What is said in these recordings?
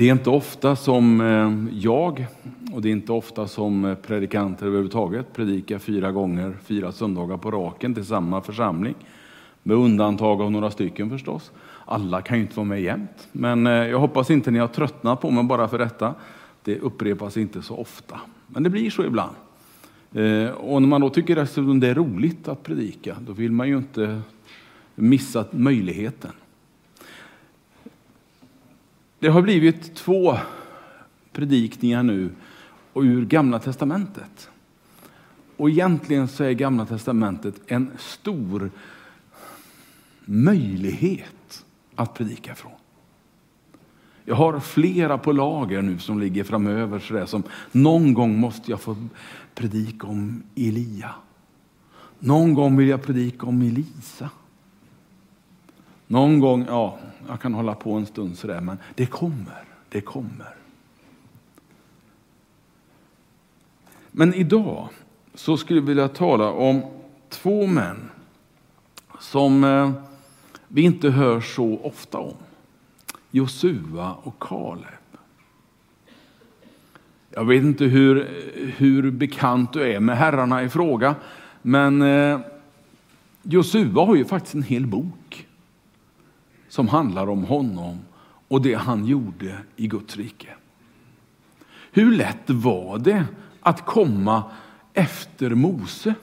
Det är inte ofta som eh, jag, och det är inte ofta som eh, predikanter överhuvudtaget, predikar fyra gånger, fyra söndagar på raken till samma församling. Med undantag av några stycken förstås. Alla kan ju inte vara med jämt. Men eh, jag hoppas inte ni har tröttnat på mig bara för detta. Det upprepas inte så ofta. Men det blir så ibland. Och när man då tycker att det är roligt att predika, då vill man ju inte missa möjligheten. Det har blivit två predikningar nu och ur Gamla testamentet. Och egentligen så är Gamla testamentet en stor möjlighet att predika från. Jag har flera på lager nu som ligger framöver. Så där, som någon gång måste jag få predika om Elia. Någon gång vill jag predika om Elisa. Någon gång, ja, jag kan hålla på en stund sådär, men det kommer, det kommer. Men idag så skulle jag vilja tala om två män som eh, vi inte hör så ofta om. Josua och Kaleb. Jag vet inte hur, hur bekant du är med herrarna i fråga, men eh, Josua har ju faktiskt en hel bok som handlar om honom och det han gjorde i Guds rike. Hur lätt var det att komma efter Mose?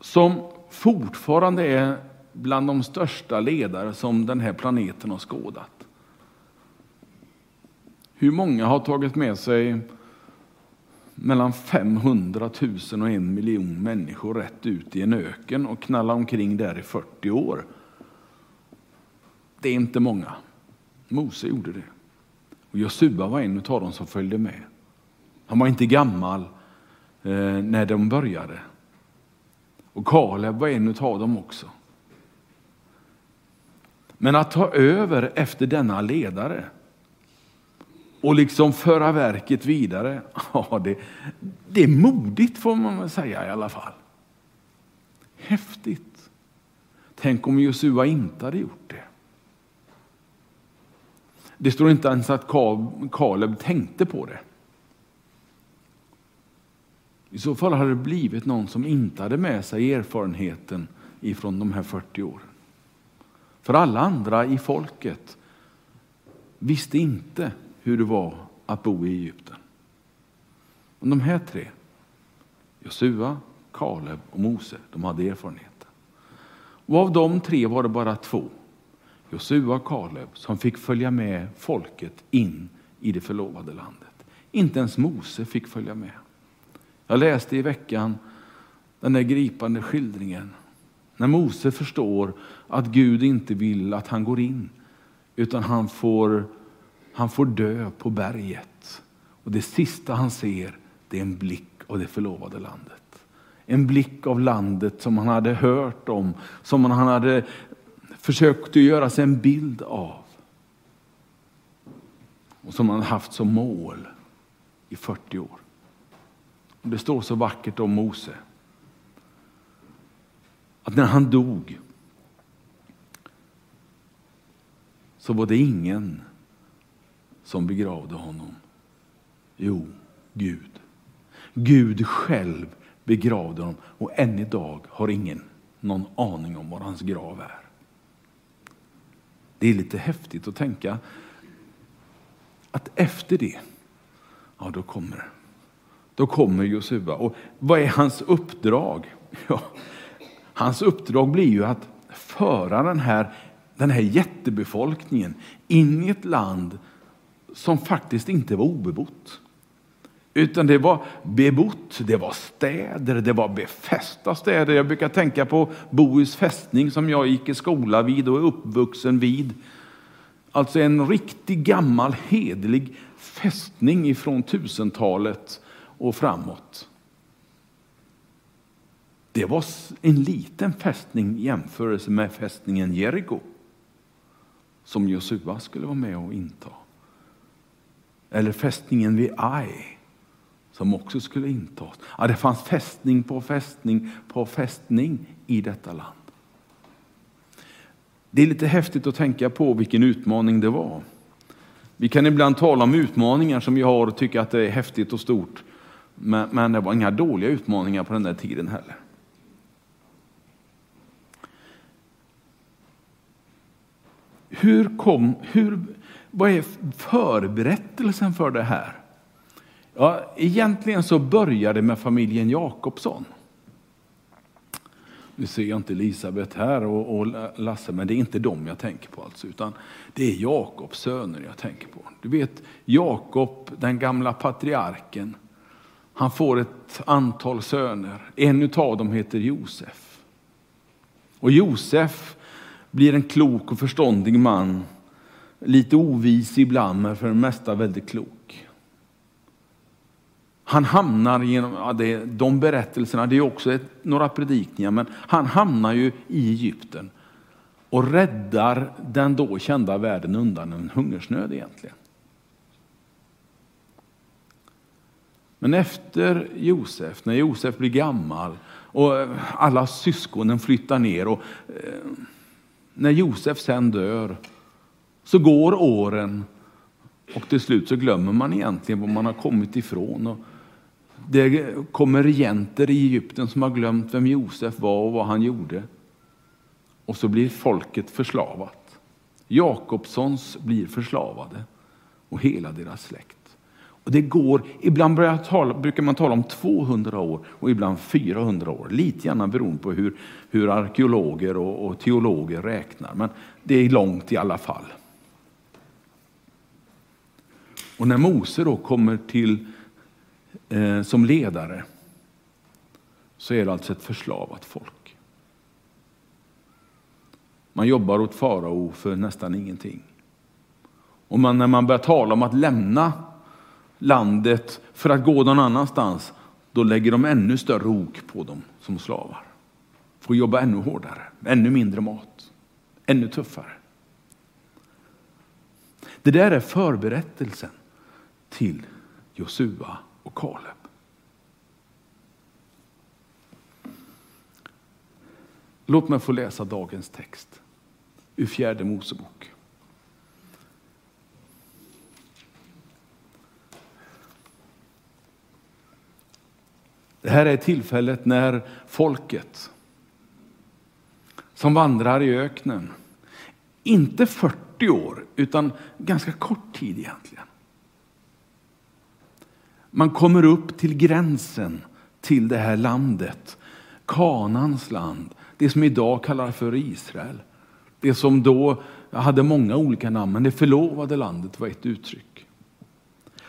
Som fortfarande är bland de största ledare som den här planeten har skådat. Hur många har tagit med sig mellan 500 000 och en miljon människor rätt ut i en öken och knallat omkring där i 40 år? Det är inte många. Mose gjorde det. Och Josua var en av dem som följde med. Han var inte gammal eh, när de började. Och Kaleb var en av dem också. Men att ta över efter denna ledare och liksom föra verket vidare, ja, det, det är modigt får man väl säga i alla fall. Häftigt. Tänk om Josua inte hade gjort det. Det står inte ens att Kaleb tänkte på det. I så fall hade det blivit någon som inte hade med sig erfarenheten ifrån de här 40 åren. För alla andra i folket visste inte hur det var att bo i Egypten. Men de här tre, Josua, Kaleb och Mose, de hade erfarenheten. Och av de tre var det bara två Josua och Kaleb som fick följa med folket in i det förlovade landet. Inte ens Mose fick följa med. Jag läste i veckan den där gripande skildringen när Mose förstår att Gud inte vill att han går in utan han får, han får dö på berget. Och Det sista han ser det är en blick av det förlovade landet. En blick av landet som han hade hört om, som han hade försökte göra sig en bild av. Och som han haft som mål i 40 år. Och det står så vackert om Mose. Att när han dog så var det ingen som begravde honom. Jo, Gud. Gud själv begravde honom och än idag har ingen någon aning om var hans grav är. Det är lite häftigt att tänka att efter det, ja då kommer Då kommer Josua. Och vad är hans uppdrag? Ja, hans uppdrag blir ju att föra den här, den här jättebefolkningen in i ett land som faktiskt inte var obebott. Utan det var bebott, det var städer, det var befästa städer. Jag brukar tänka på Bohus fästning som jag gick i skola vid och är uppvuxen vid. Alltså en riktig gammal hedlig fästning ifrån tusentalet och framåt. Det var en liten fästning i jämförelse med fästningen Jeriko som Josua skulle vara med och inta. Eller fästningen vid Ai som också skulle intas. Ja, det fanns fästning på fästning på fästning i detta land. Det är lite häftigt att tänka på vilken utmaning det var. Vi kan ibland tala om utmaningar som vi har och tycka att det är häftigt och stort. Men, men det var inga dåliga utmaningar på den där tiden heller. Hur kom, hur, vad är förberättelsen för det här? Ja, egentligen så började det med familjen Jakobsson. Nu ser jag inte Elisabet här och, och Lasse, men det är inte dem jag tänker på alltså, utan det är Jakobs söner jag tänker på. Du vet Jakob, den gamla patriarken, han får ett antal söner. En av dem heter Josef. Och Josef blir en klok och förståndig man. Lite ovis ibland, men för det mesta väldigt klok. Han hamnar genom ja, det, de berättelserna, det är också ett, några predikningar, men han hamnar ju i Egypten och räddar den då kända världen undan en hungersnöd egentligen. Men efter Josef, när Josef blir gammal och eh, alla syskonen flyttar ner och eh, när Josef sen dör så går åren och till slut så glömmer man egentligen var man har kommit ifrån. Och det kommer regenter i Egypten som har glömt vem Josef var och vad han gjorde. Och så blir folket förslavat. Jakobssons blir förslavade och hela deras släkt. Och det går, ibland tala, brukar man tala om 200 år och ibland 400 år. Lite grann beroende på hur, hur arkeologer och, och teologer räknar. Men det är långt i alla fall. Och när Mose då kommer till eh, som ledare så är det alltså ett förslavat folk. Man jobbar åt farao för nästan ingenting. Och man, när man börjar tala om att lämna landet för att gå någon annanstans, då lägger de ännu större ok på dem som slavar. Får jobba ännu hårdare, ännu mindre mat, ännu tuffare. Det där är förberättelsen till Josua och Kaleb. Låt mig få läsa dagens text ur fjärde Mosebok. Det här är tillfället när folket som vandrar i öknen, inte 40 år utan ganska kort tid egentligen. Man kommer upp till gränsen till det här landet, Kanans land, det som idag kallas för Israel. Det som då hade många olika namn, men det förlovade landet var ett uttryck.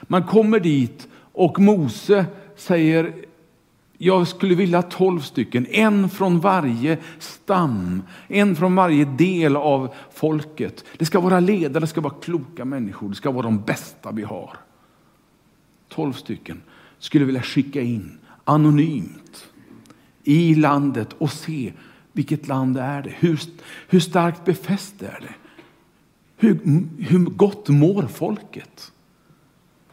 Man kommer dit och Mose säger jag skulle vilja tolv stycken, en från varje stam, en från varje del av folket. Det ska vara ledare, det ska vara kloka människor, det ska vara de bästa vi har. Tolv stycken skulle vilja skicka in anonymt i landet och se vilket land är det Hur, hur starkt befäst är det? Hur, hur gott mår folket?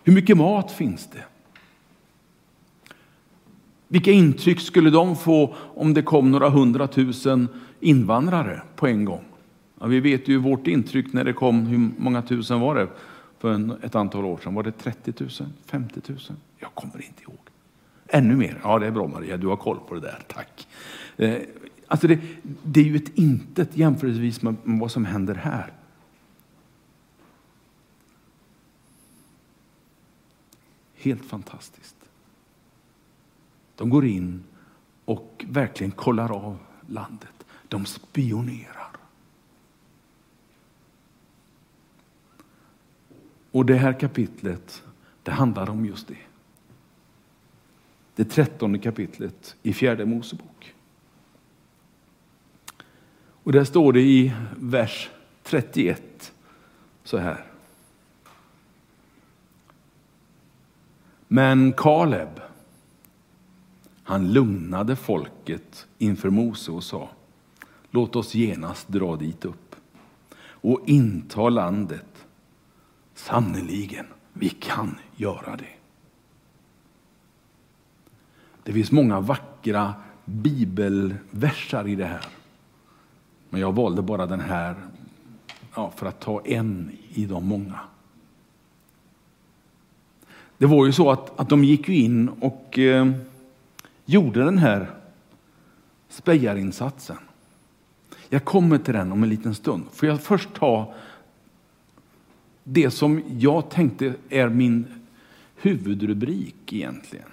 Hur mycket mat finns det? Vilka intryck skulle de få om det kom några hundratusen invandrare på en gång? Ja, vi vet ju vårt intryck när det kom, hur många tusen var det för ett antal år sedan? Var det 30 000? 50 000? Jag kommer inte ihåg. Ännu mer? Ja, det är bra Maria, du har koll på det där, tack. Eh, alltså det, det är ju ett intet jämförelsevis med vad som händer här. Helt fantastiskt. De går in och verkligen kollar av landet. De spionerar. Och det här kapitlet, det handlar om just det. Det trettonde kapitlet i fjärde Mosebok. Och där står det i vers 31 så här. Men Kaleb han lugnade folket inför Mose och sa Låt oss genast dra dit upp och inta landet. Sannerligen, vi kan göra det. Det finns många vackra bibelversar i det här. Men jag valde bara den här ja, för att ta en i de många. Det var ju så att, att de gick in och eh, gjorde den här spejarinsatsen. Jag kommer till den om en liten stund. Får jag först ta det som jag tänkte är min huvudrubrik egentligen.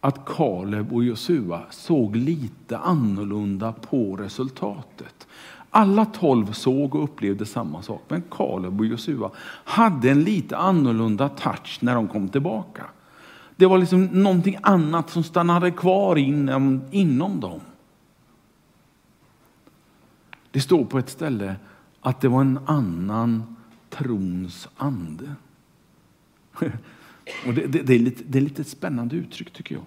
Att Kaleb och Josua såg lite annorlunda på resultatet. Alla tolv såg och upplevde samma sak, men Kaleb och Josua hade en lite annorlunda touch när de kom tillbaka. Det var liksom någonting annat som stannade kvar inom, um, inom dem. Det står på ett ställe att det var en annan trons ande. Och det, det, det, är lite, det är lite ett spännande uttryck tycker jag.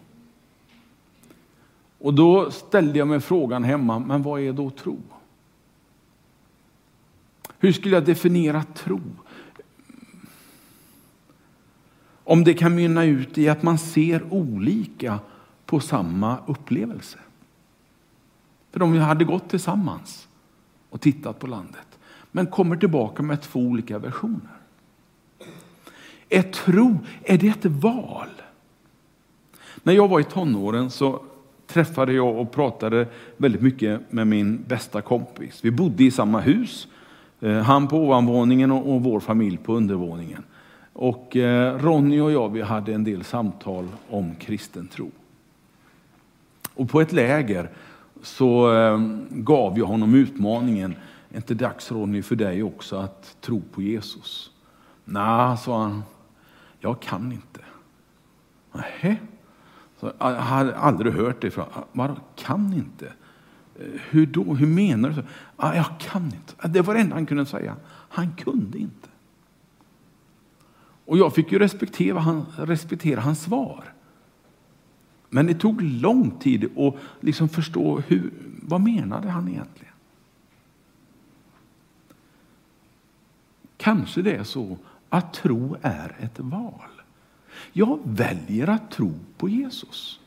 Och då ställde jag mig frågan hemma, men vad är då tro? Hur skulle jag definiera tro? Om det kan mynna ut i att man ser olika på samma upplevelse. För de hade gått tillsammans och tittat på landet, men kommer tillbaka med två olika versioner. Är tro, är det ett val? När jag var i tonåren så träffade jag och pratade väldigt mycket med min bästa kompis. Vi bodde i samma hus, eh, han på ovanvåningen och vår familj på undervåningen. Och eh, Ronny och jag vi hade en del samtal om kristen tro. Och på ett läger så eh, gav jag honom utmaningen, är inte dags Ronny för dig också att tro på Jesus? Nej, sa han, jag kan inte. Nähä? jag hade aldrig hört det. Vadå, kan inte? Hur då? Hur menar du? Ah, jag kan inte. Det var det enda han kunde säga. Han kunde inte. Och jag fick ju respektera, han, respektera hans svar. Men det tog lång tid att liksom förstå hur, vad menade han egentligen. Kanske det är så att tro är ett val. Jag väljer att tro på Jesus.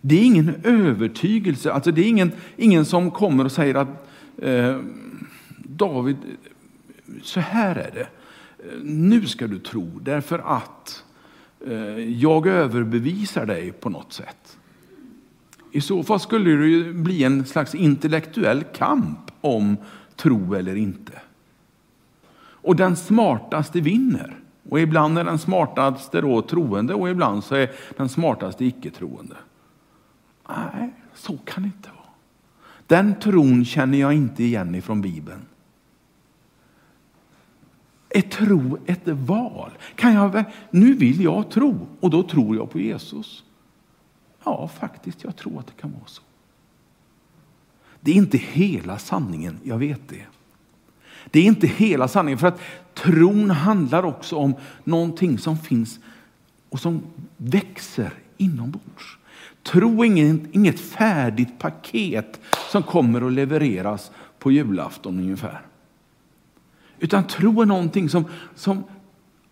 Det är ingen övertygelse, alltså det är ingen, ingen som kommer och säger att eh, David, så här är det. Nu ska du tro därför att eh, jag överbevisar dig på något sätt. I så fall skulle det ju bli en slags intellektuell kamp om tro eller inte. Och den smartaste vinner. Och ibland är den smartaste då troende och ibland så är den smartaste icke-troende. Nej, så kan det inte vara. Den tron känner jag inte igen ifrån Bibeln. Är tro ett val? Kan jag, nu vill jag tro och då tror jag på Jesus. Ja, faktiskt, jag tror att det kan vara så. Det är inte hela sanningen, jag vet det. Det är inte hela sanningen, för att tron handlar också om någonting som finns och som växer inombords. Tro är inget, inget färdigt paket som kommer att levereras på julafton ungefär. Utan tro är någonting som, som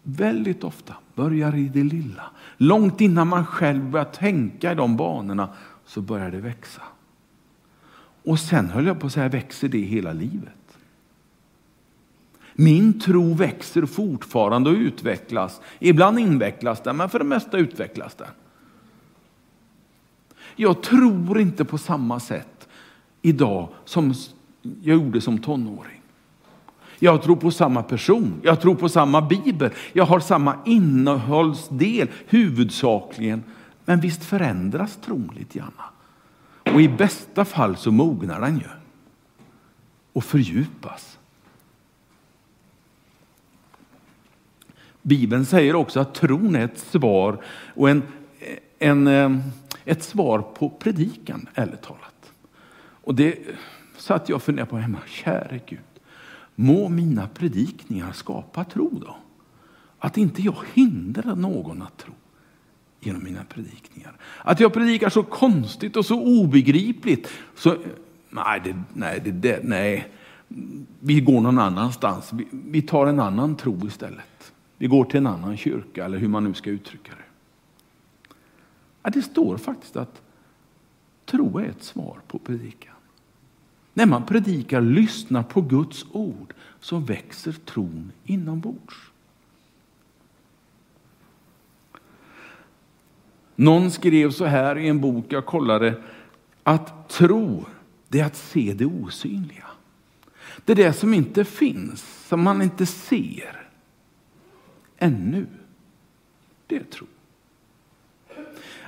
väldigt ofta börjar i det lilla. Långt innan man själv börjar tänka i de banorna så börjar det växa. Och sen höll jag på att säga, växer det hela livet. Min tro växer fortfarande och utvecklas. Ibland invecklas den, men för det mesta utvecklas den. Jag tror inte på samma sätt idag som jag gjorde som tonåring. Jag tror på samma person, jag tror på samma bibel, jag har samma innehållsdel huvudsakligen. Men visst förändras tron lite grann. Och i bästa fall så mognar den ju och fördjupas. Bibeln säger också att tron är ett svar och en, en, eh, ett svar på predikan, ärligt talat. Och det satt jag och funderade på hemma. Käre Gud, må mina predikningar skapa tro då? Att inte jag hindrar någon att tro genom mina predikningar. Att jag predikar så konstigt och så obegripligt. Så, nej, det, nej, det, nej, vi går någon annanstans. Vi, vi tar en annan tro istället. Vi går till en annan kyrka, eller hur man nu ska uttrycka det. Ja, det står faktiskt att tro är ett svar på predikan. När man predikar, lyssnar på Guds ord, så växer tron inombords. Någon skrev så här i en bok jag kollade, att tro, det är att se det osynliga. Det är det som inte finns, som man inte ser ännu. Det är tro.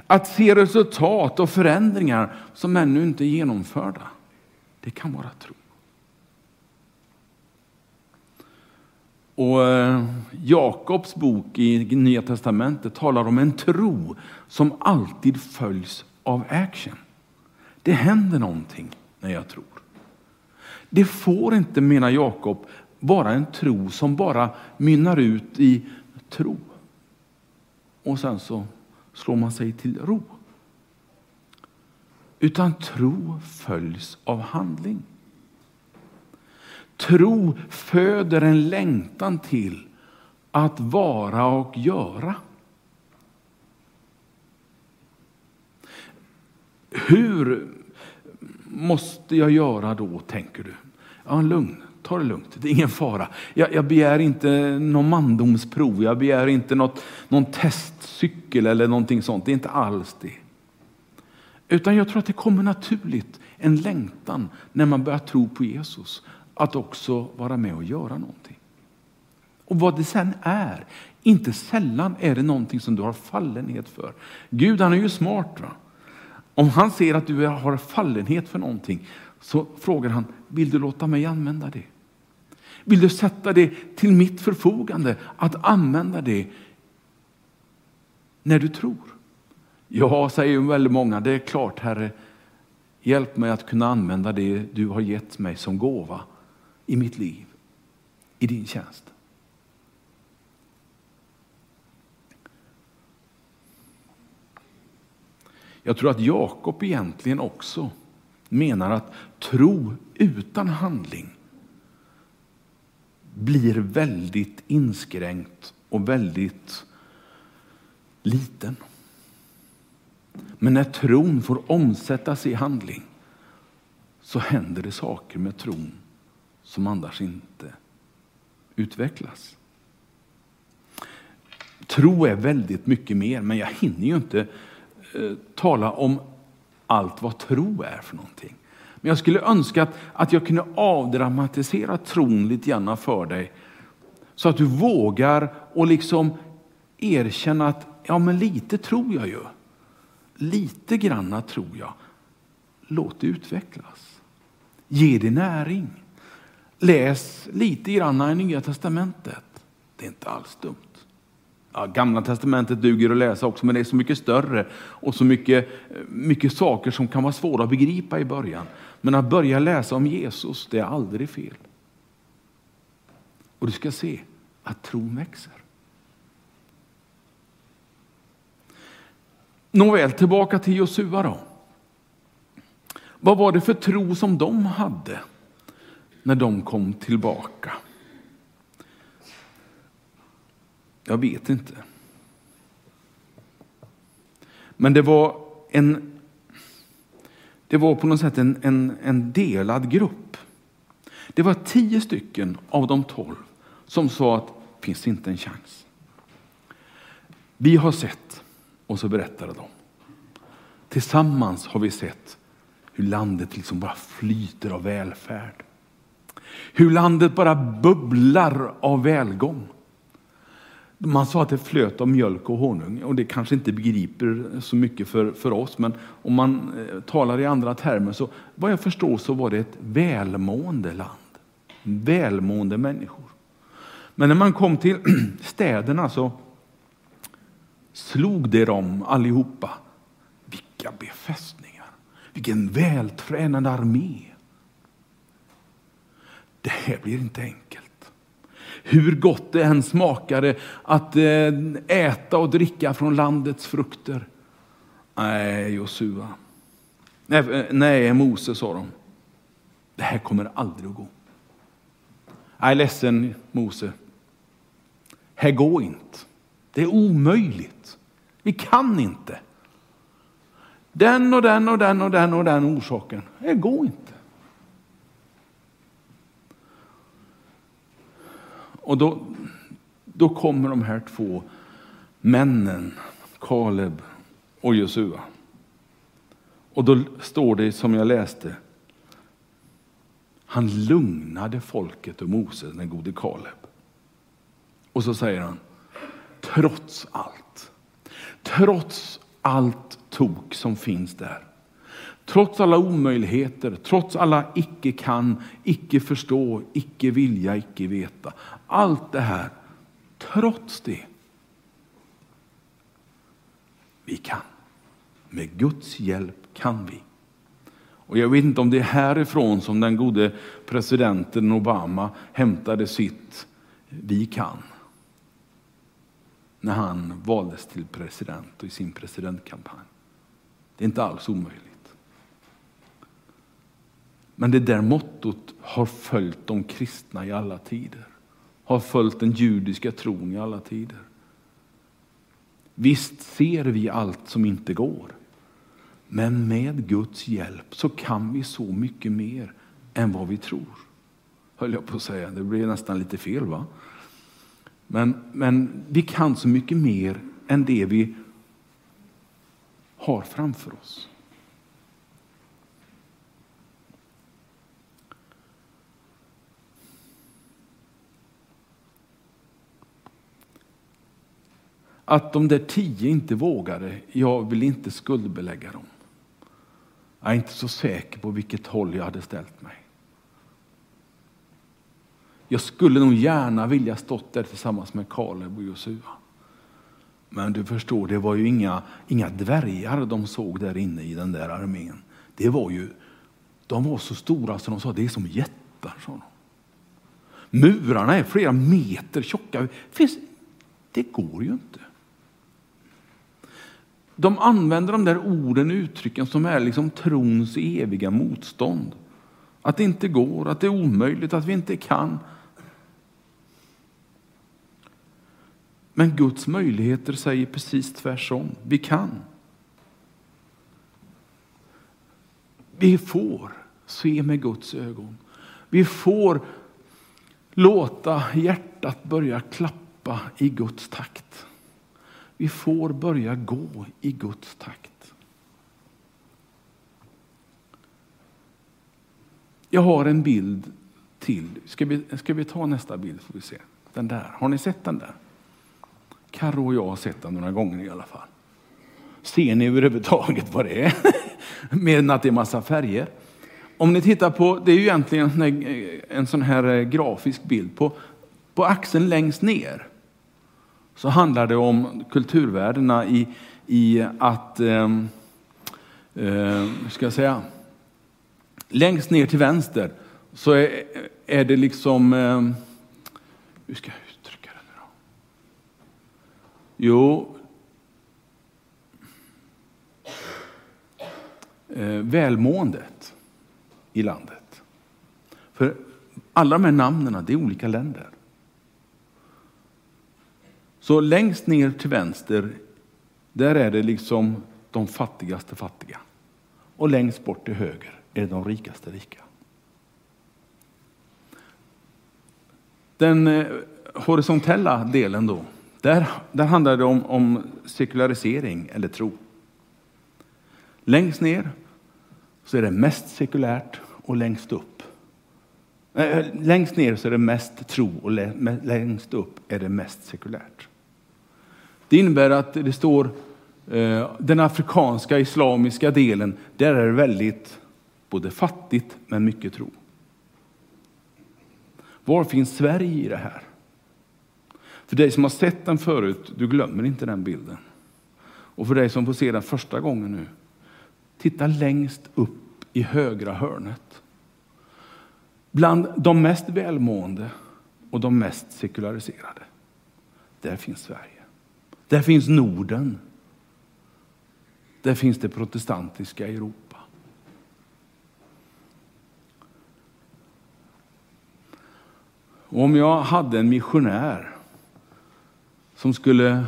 Att se resultat och förändringar som ännu inte är genomförda, det kan vara tro. Och eh, Jakobs bok i Nya Testamentet talar om en tro som alltid följs av action. Det händer någonting när jag tror. Det får inte, menar Jakob, vara en tro som bara mynnar ut i tro. Och sen så slår man sig till ro. Utan tro följs av handling. Tro föder en längtan till att vara och göra. Hur måste jag göra då, tänker du? Ja, lugn. Ta det lugnt, det är ingen fara. Jag, jag begär inte någon mandomsprov, jag begär inte något, någon testcykel eller någonting sånt. Det är inte alls det. Utan jag tror att det kommer naturligt, en längtan när man börjar tro på Jesus, att också vara med och göra någonting. Och vad det sen är, inte sällan är det någonting som du har fallenhet för. Gud han är ju smart. Va? Om han ser att du har fallenhet för någonting så frågar han, vill du låta mig använda det? Vill du sätta det till mitt förfogande att använda det när du tror? Ja, säger väldigt många, det är klart Herre, hjälp mig att kunna använda det du har gett mig som gåva i mitt liv, i din tjänst. Jag tror att Jakob egentligen också menar att tro utan handling blir väldigt inskränkt och väldigt liten. Men när tron får omsättas i handling så händer det saker med tron som annars inte utvecklas. Tro är väldigt mycket mer, men jag hinner ju inte eh, tala om allt vad tro är för någonting. Men jag skulle önska att, att jag kunde avdramatisera tron lite grann för dig. Så att du vågar och liksom erkänna att ja, men lite tror jag ju. Lite granna tror jag. Låt det utvecklas. Ge det näring. Läs lite granna i Nya Testamentet. Det är inte alls dumt. Ja, Gamla Testamentet duger att läsa också, men det är så mycket större och så mycket, mycket saker som kan vara svåra att begripa i början. Men att börja läsa om Jesus, det är aldrig fel. Och du ska se att tron växer. Nåväl, tillbaka till Josua då. Vad var det för tro som de hade när de kom tillbaka? Jag vet inte. Men det var en det var på något sätt en, en, en delad grupp. Det var tio stycken av de tolv som sa att det finns inte en chans. Vi har sett, och så berättade de. Tillsammans har vi sett hur landet liksom bara flyter av välfärd. Hur landet bara bubblar av välgång. Man sa att det flöt av mjölk och honung och det kanske inte begriper så mycket för, för oss men om man eh, talar i andra termer så vad jag förstår så var det ett välmående land. Välmående människor. Men när man kom till städerna så slog det dem allihopa. Vilka befästningar! Vilken vältränad armé! Det här blir inte enkelt hur gott det än smakade att eh, äta och dricka från landets frukter. Nej, Josua. Nej, eh, nej Mose, sa de. Det här kommer aldrig att gå. Jag är ledsen, Mose. Här går inte. Det är omöjligt. Vi kan inte. Den och den och den och den och den orsaken. Det går inte. Och då, då kommer de här två männen, Kaleb och Josua. Och då står det som jag läste. Han lugnade folket och Moses, den gode Kaleb. Och så säger han, trots allt, trots allt tok som finns där, trots alla omöjligheter, trots alla icke kan, icke förstå, icke vilja, icke veta. Allt det här, trots det, vi kan. Med Guds hjälp kan vi. Och jag vet inte om det är härifrån som den gode presidenten Obama hämtade sitt vi kan. När han valdes till president och i sin presidentkampanj. Det är inte alls omöjligt. Men det där mottot har följt de kristna i alla tider. Har följt den judiska tron i alla tider. Visst ser vi allt som inte går. Men med Guds hjälp så kan vi så mycket mer än vad vi tror. Höll jag på att säga. Det blir nästan lite fel va? Men, men vi kan så mycket mer än det vi har framför oss. Att de där tio inte vågade, jag vill inte skuldbelägga dem. Jag är inte så säker på vilket håll jag hade ställt mig. Jag skulle nog gärna vilja stått där tillsammans med Kaleb och Josua. Men du förstår, det var ju inga, inga dvärgar de såg där inne i den där armén. Det var ju, de var så stora så de sa det är som jättar. Sa de. Murarna är flera meter tjocka. Det går ju inte de använder de där orden och uttrycken som är liksom trons eviga motstånd. Att det inte går, att det är omöjligt, att vi inte kan. Men Guds möjligheter säger precis tvärtom. Vi kan. Vi får se med Guds ögon. Vi får låta hjärtat börja klappa i Guds takt. Vi får börja gå i Guds takt. Jag har en bild till. Ska vi, ska vi ta nästa bild? Får vi se. Den där. Har ni sett den där? Karo och jag har sett den några gånger i alla fall. Ser ni överhuvudtaget vad det är? Mer än att det är massa färger. Om ni tittar på, det är ju egentligen en sån här eh, grafisk bild. På, på axeln längst ner så handlar det om kulturvärdena i, i att, eh, eh, ska jag säga, längst ner till vänster så är, är det liksom, eh, hur ska jag uttrycka det nu då? Jo, eh, välmåendet i landet. För alla de här namnen, det är olika länder. Så längst ner till vänster, där är det liksom de fattigaste fattiga. Och längst bort till höger är det de rikaste rika. Den eh, horisontella delen då, där, där handlar det om, om sekularisering eller tro. Längst ner så är det mest sekulärt och längst upp. Eh, eh, längst ner så är det mest tro och längst upp är det mest sekulärt. Det innebär att det står eh, den afrikanska islamiska delen, där är det väldigt både fattigt men mycket tro. Var finns Sverige i det här? För dig som har sett den förut, du glömmer inte den bilden. Och för dig som får se den första gången nu, titta längst upp i högra hörnet. Bland de mest välmående och de mest sekulariserade, där finns Sverige. Där finns Norden. Där finns det protestantiska Europa. Och om jag hade en missionär som skulle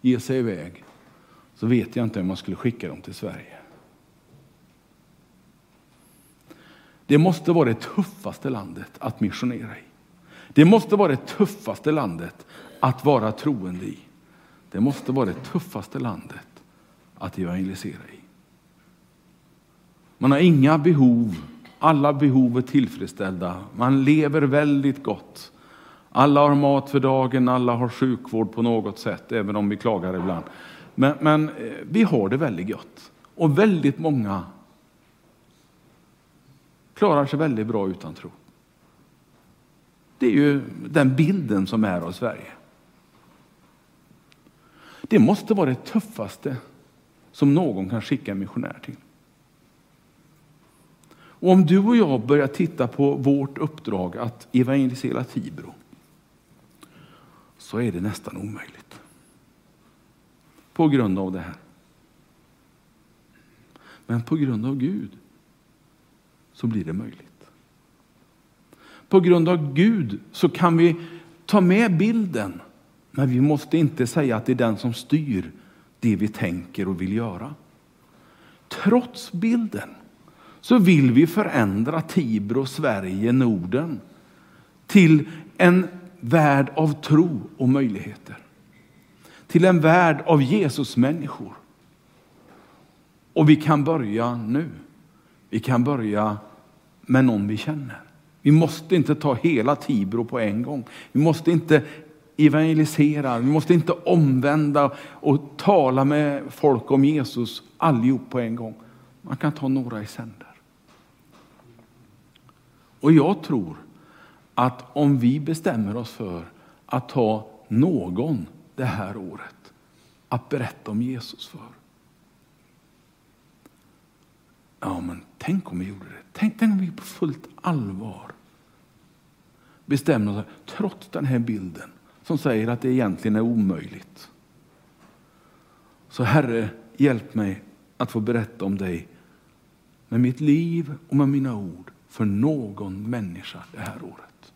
ge sig iväg så vet jag inte om man skulle skicka dem till Sverige. Det måste vara det tuffaste landet att missionera i. Det måste vara det tuffaste landet att vara troende i. Det måste vara det tuffaste landet att evangelisera i. Man har inga behov, alla behov är tillfredsställda. Man lever väldigt gott. Alla har mat för dagen, alla har sjukvård på något sätt, även om vi klagar ibland. Men, men eh, vi har det väldigt gott. Och väldigt många klarar sig väldigt bra utan tro. Det är ju den bilden som är av Sverige. Det måste vara det tuffaste som någon kan skicka en missionär till. Och om du och jag börjar titta på vårt uppdrag att evangelisera Tibro så är det nästan omöjligt. På grund av det här. Men på grund av Gud så blir det möjligt. På grund av Gud så kan vi ta med bilden, men vi måste inte säga att det är den som styr det vi tänker och vill göra. Trots bilden så vill vi förändra Tibro, Sverige, Norden till en värld av tro och möjligheter. Till en värld av Jesusmänniskor. Och vi kan börja nu. Vi kan börja med någon vi känner. Vi måste inte ta hela Tibro på en gång. Vi måste inte evangelisera, vi måste inte omvända och tala med folk om Jesus allihop på en gång. Man kan ta några i sänder. Och jag tror att om vi bestämmer oss för att ta någon det här året att berätta om Jesus för. Ja, men tänk om vi gjorde det. Tänk, tänk om vi på fullt allvar bestämde oss, trots den här bilden som säger att det egentligen är omöjligt. Så Herre, hjälp mig att få berätta om dig med mitt liv och med mina ord för någon människa det här året.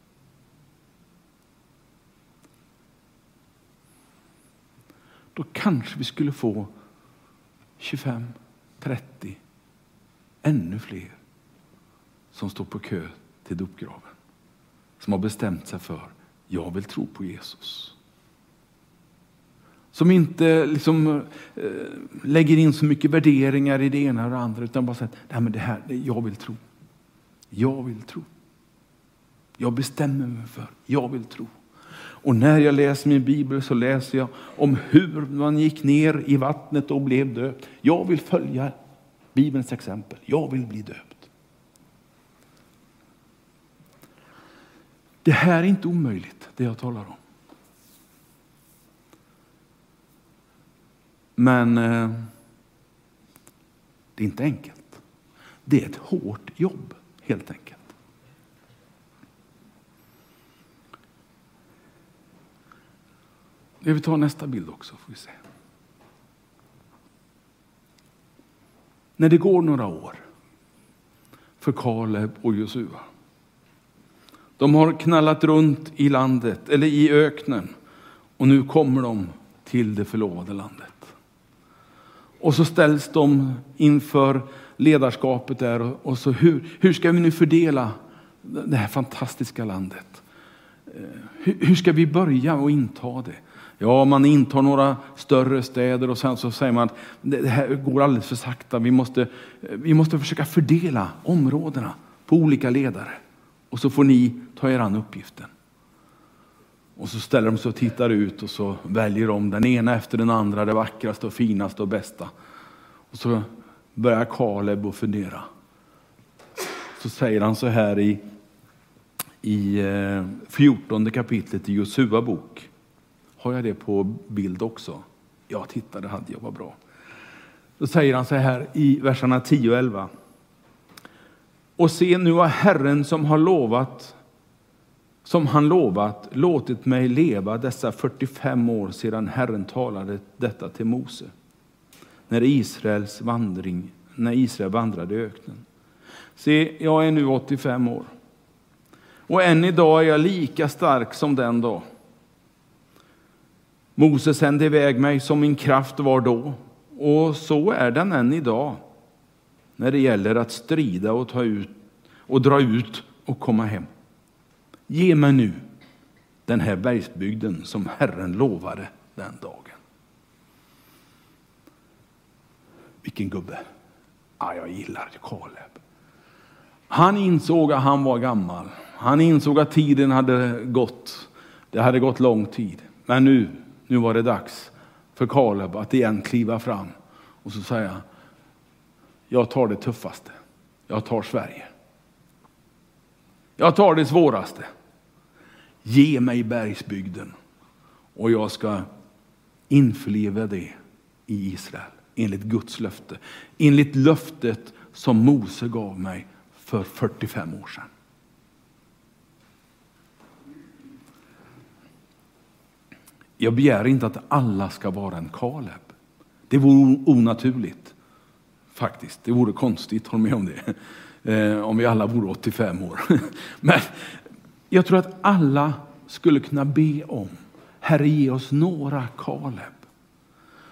Då kanske vi skulle få 25, 30, ännu fler som står på kö till dopgraven. Som har bestämt sig för, jag vill tro på Jesus. Som inte liksom, eh, lägger in så mycket värderingar i det ena och det andra utan bara säger, Nej, men det här, jag vill tro. Jag vill tro. Jag bestämmer mig för, jag vill tro. Och när jag läser min bibel så läser jag om hur man gick ner i vattnet och blev döpt. Jag vill följa Bibelns exempel. Jag vill bli döpt. Det här är inte omöjligt, det jag talar om. Men eh, det är inte enkelt. Det är ett hårt jobb helt enkelt. Vi tar nästa bild också. Får vi se. När det går några år för Kaleb och Josua. De har knallat runt i landet, eller i öknen, och nu kommer de till det förlovade landet. Och så ställs de inför ledarskapet där. Och så hur, hur ska vi nu fördela det här fantastiska landet? Eh, hur, hur ska vi börja och inta det? Ja, man intar några större städer och sen så säger man att det här går alldeles för sakta. Vi måste, eh, vi måste försöka fördela områdena på olika ledare. Och så får ni ta er an uppgiften. Och så ställer de sig och tittar ut och så väljer de den ena efter den andra, det vackraste och finaste och bästa. Och så börjar Kaleb att fundera. Så säger han så här i, i eh, 14 kapitlet i Josua bok. Har jag det på bild också? Ja, titta, det hade jag, var bra. Då säger han så här i verserna 10 och 11. Och se, nu har Herren som har lovat som han lovat låtit mig leva dessa 45 år sedan Herren talade detta till Mose när Israels vandring, när Israel vandrade i öknen. Se, jag är nu 85 år. Och än idag är jag lika stark som den dag. Mose sände iväg mig som min kraft var då, och så är den än idag när det gäller att strida och ta ut och dra ut och komma hem. Ge mig nu den här bergsbygden som Herren lovade den dagen. Vilken gubbe. Ja, jag gillar Kaleb. Han insåg att han var gammal. Han insåg att tiden hade gått. Det hade gått lång tid. Men nu, nu var det dags för Kaleb att igen kliva fram och så säga, jag tar det tuffaste. Jag tar Sverige. Jag tar det svåraste. Ge mig bergsbygden och jag ska införliva det i Israel enligt Guds löfte. Enligt löftet som Mose gav mig för 45 år sedan. Jag begär inte att alla ska vara en Kaleb. Det vore onaturligt. Faktiskt, det vore konstigt, håll med om det. Eh, om vi alla vore 85 år. Men jag tror att alla skulle kunna be om, Herre ge oss några Kaleb.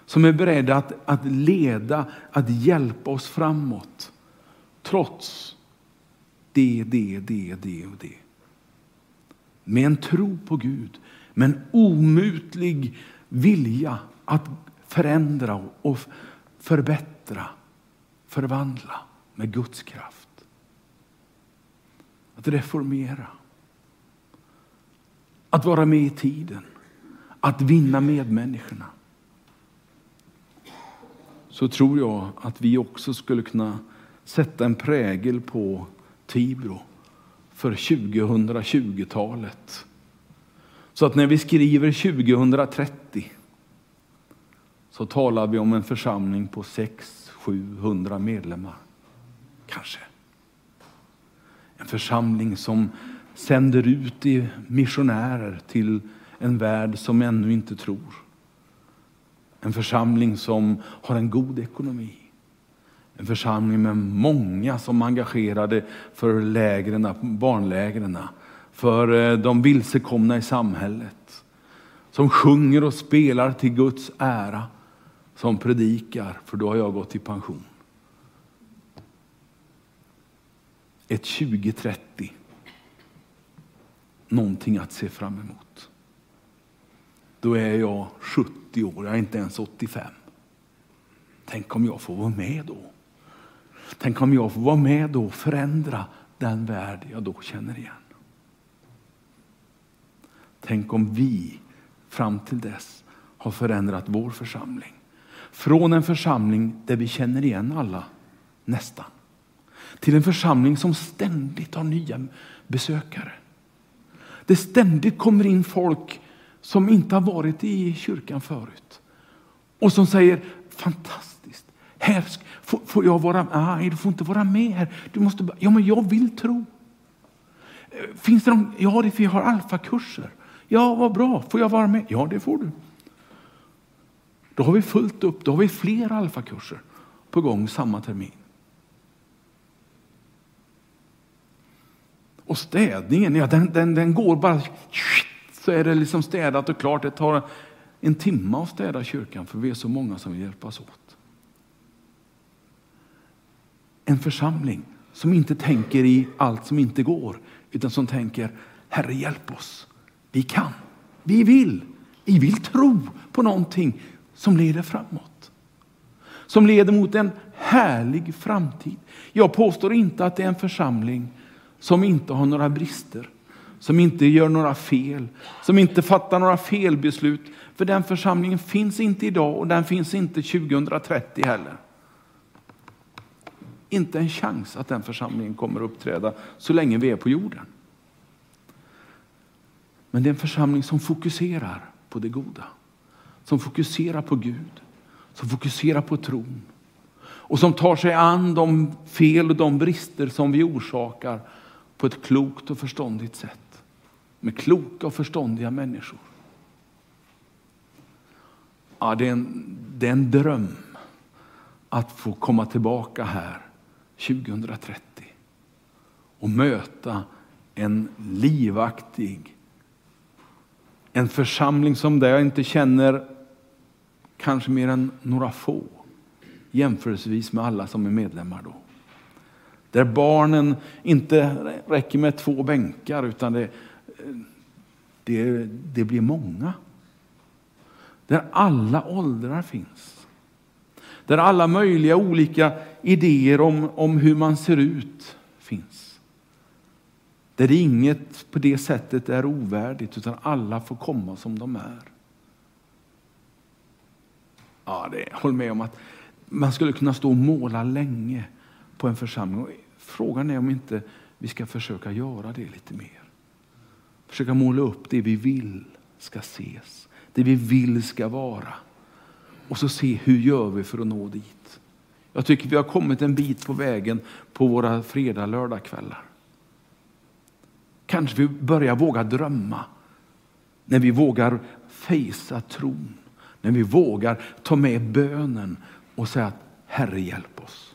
Som är beredda att, att leda, att hjälpa oss framåt. Trots det, det, det, det och det. Med en tro på Gud, med en omutlig vilja att förändra och förbättra, förvandla med Guds kraft. Att reformera. Att vara med i tiden. Att vinna medmänniskorna. Så tror jag att vi också skulle kunna sätta en prägel på Tibro för 2020-talet. Så att när vi skriver 2030 så talar vi om en församling på 700 medlemmar. Kanske. En församling som sänder ut i missionärer till en värld som ännu inte tror. En församling som har en god ekonomi. En församling med många som är engagerade för lägren, barnlägren, för eh, de vilsekomna i samhället. Som sjunger och spelar till Guds ära. Som predikar, för då har jag gått i pension. Ett 2030. Någonting att se fram emot. Då är jag 70 år, jag är inte ens 85. Tänk om jag får vara med då. Tänk om jag får vara med då och förändra den värld jag då känner igen. Tänk om vi fram till dess har förändrat vår församling. Från en församling där vi känner igen alla, nästan, till en församling som ständigt har nya besökare. Det ständigt kommer in folk som inte har varit i kyrkan förut och som säger fantastiskt, här får, får jag vara med? Nej, du får inte vara med här. Du måste, ja, men jag vill tro. Eh, finns det någon, ja, det, vi har alfakurser. Ja, vad bra. Får jag vara med? Ja, det får du. Då har vi fullt upp. Då har vi fler alfakurser på gång samma termin. Och städningen, ja, den, den, den går bara så är det liksom städat och klart. Det tar en timme att städa kyrkan för vi är så många som vill hjälpas åt. En församling som inte tänker i allt som inte går utan som tänker Herre hjälp oss. Vi kan, vi vill, vi vill tro på någonting som leder framåt. Som leder mot en härlig framtid. Jag påstår inte att det är en församling som inte har några brister, som inte gör några fel, som inte fattar några felbeslut. För den församlingen finns inte idag och den finns inte 2030 heller. Inte en chans att den församlingen kommer att uppträda så länge vi är på jorden. Men det är en församling som fokuserar på det goda. Som fokuserar på Gud. Som fokuserar på tron. Och som tar sig an de fel och de brister som vi orsakar på ett klokt och förståndigt sätt. Med kloka och förståndiga människor. Ja, det, är en, det är en dröm att få komma tillbaka här 2030 och möta en livaktig en församling som där jag inte känner kanske mer än några få jämförelsevis med alla som är medlemmar då. Där barnen inte räcker med två bänkar utan det, det, det blir många. Där alla åldrar finns. där alla möjliga olika idéer om, om hur man ser ut finns. Där inget på det sättet är ovärdigt, utan alla får komma som de är. Ja, det, håll med om att man skulle kunna stå och måla länge på en församling. Frågan är om inte vi ska försöka göra det lite mer. Försöka måla upp det vi vill ska ses, det vi vill ska vara. Och så se hur gör vi för att nå dit. Jag tycker vi har kommit en bit på vägen på våra fredag-lördagkvällar. Kanske vi börjar våga drömma när vi vågar fejsa tron, när vi vågar ta med bönen och säga att Herre hjälp oss.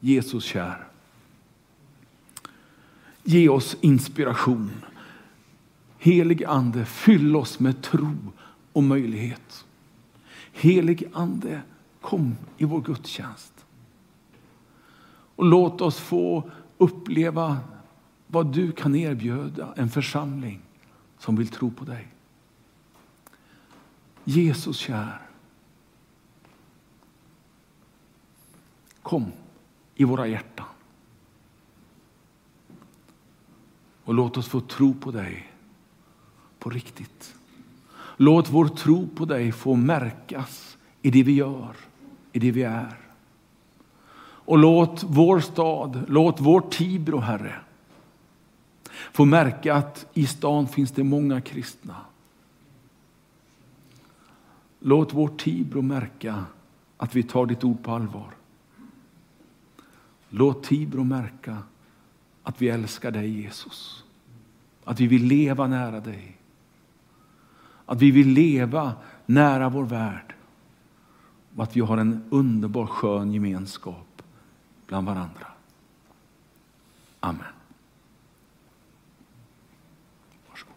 Jesus kär. Ge oss inspiration. Helig Ande, fyll oss med tro och möjlighet. Helig Ande, kom i vår gudstjänst. Och låt oss få uppleva vad du kan erbjuda en församling som vill tro på dig. Jesus kär. Kom i våra hjärtan. Och låt oss få tro på dig på riktigt. Låt vår tro på dig få märkas i det vi gör, i det vi är. Och låt vår stad, låt vår Tibro, Herre, få märka att i stan finns det många kristna. Låt vår Tibro märka att vi tar ditt ord på allvar. Låt Tibro märka att vi älskar dig Jesus. Att vi vill leva nära dig. Att vi vill leva nära vår värld. Och att vi har en underbar skön gemenskap bland varandra. Amen.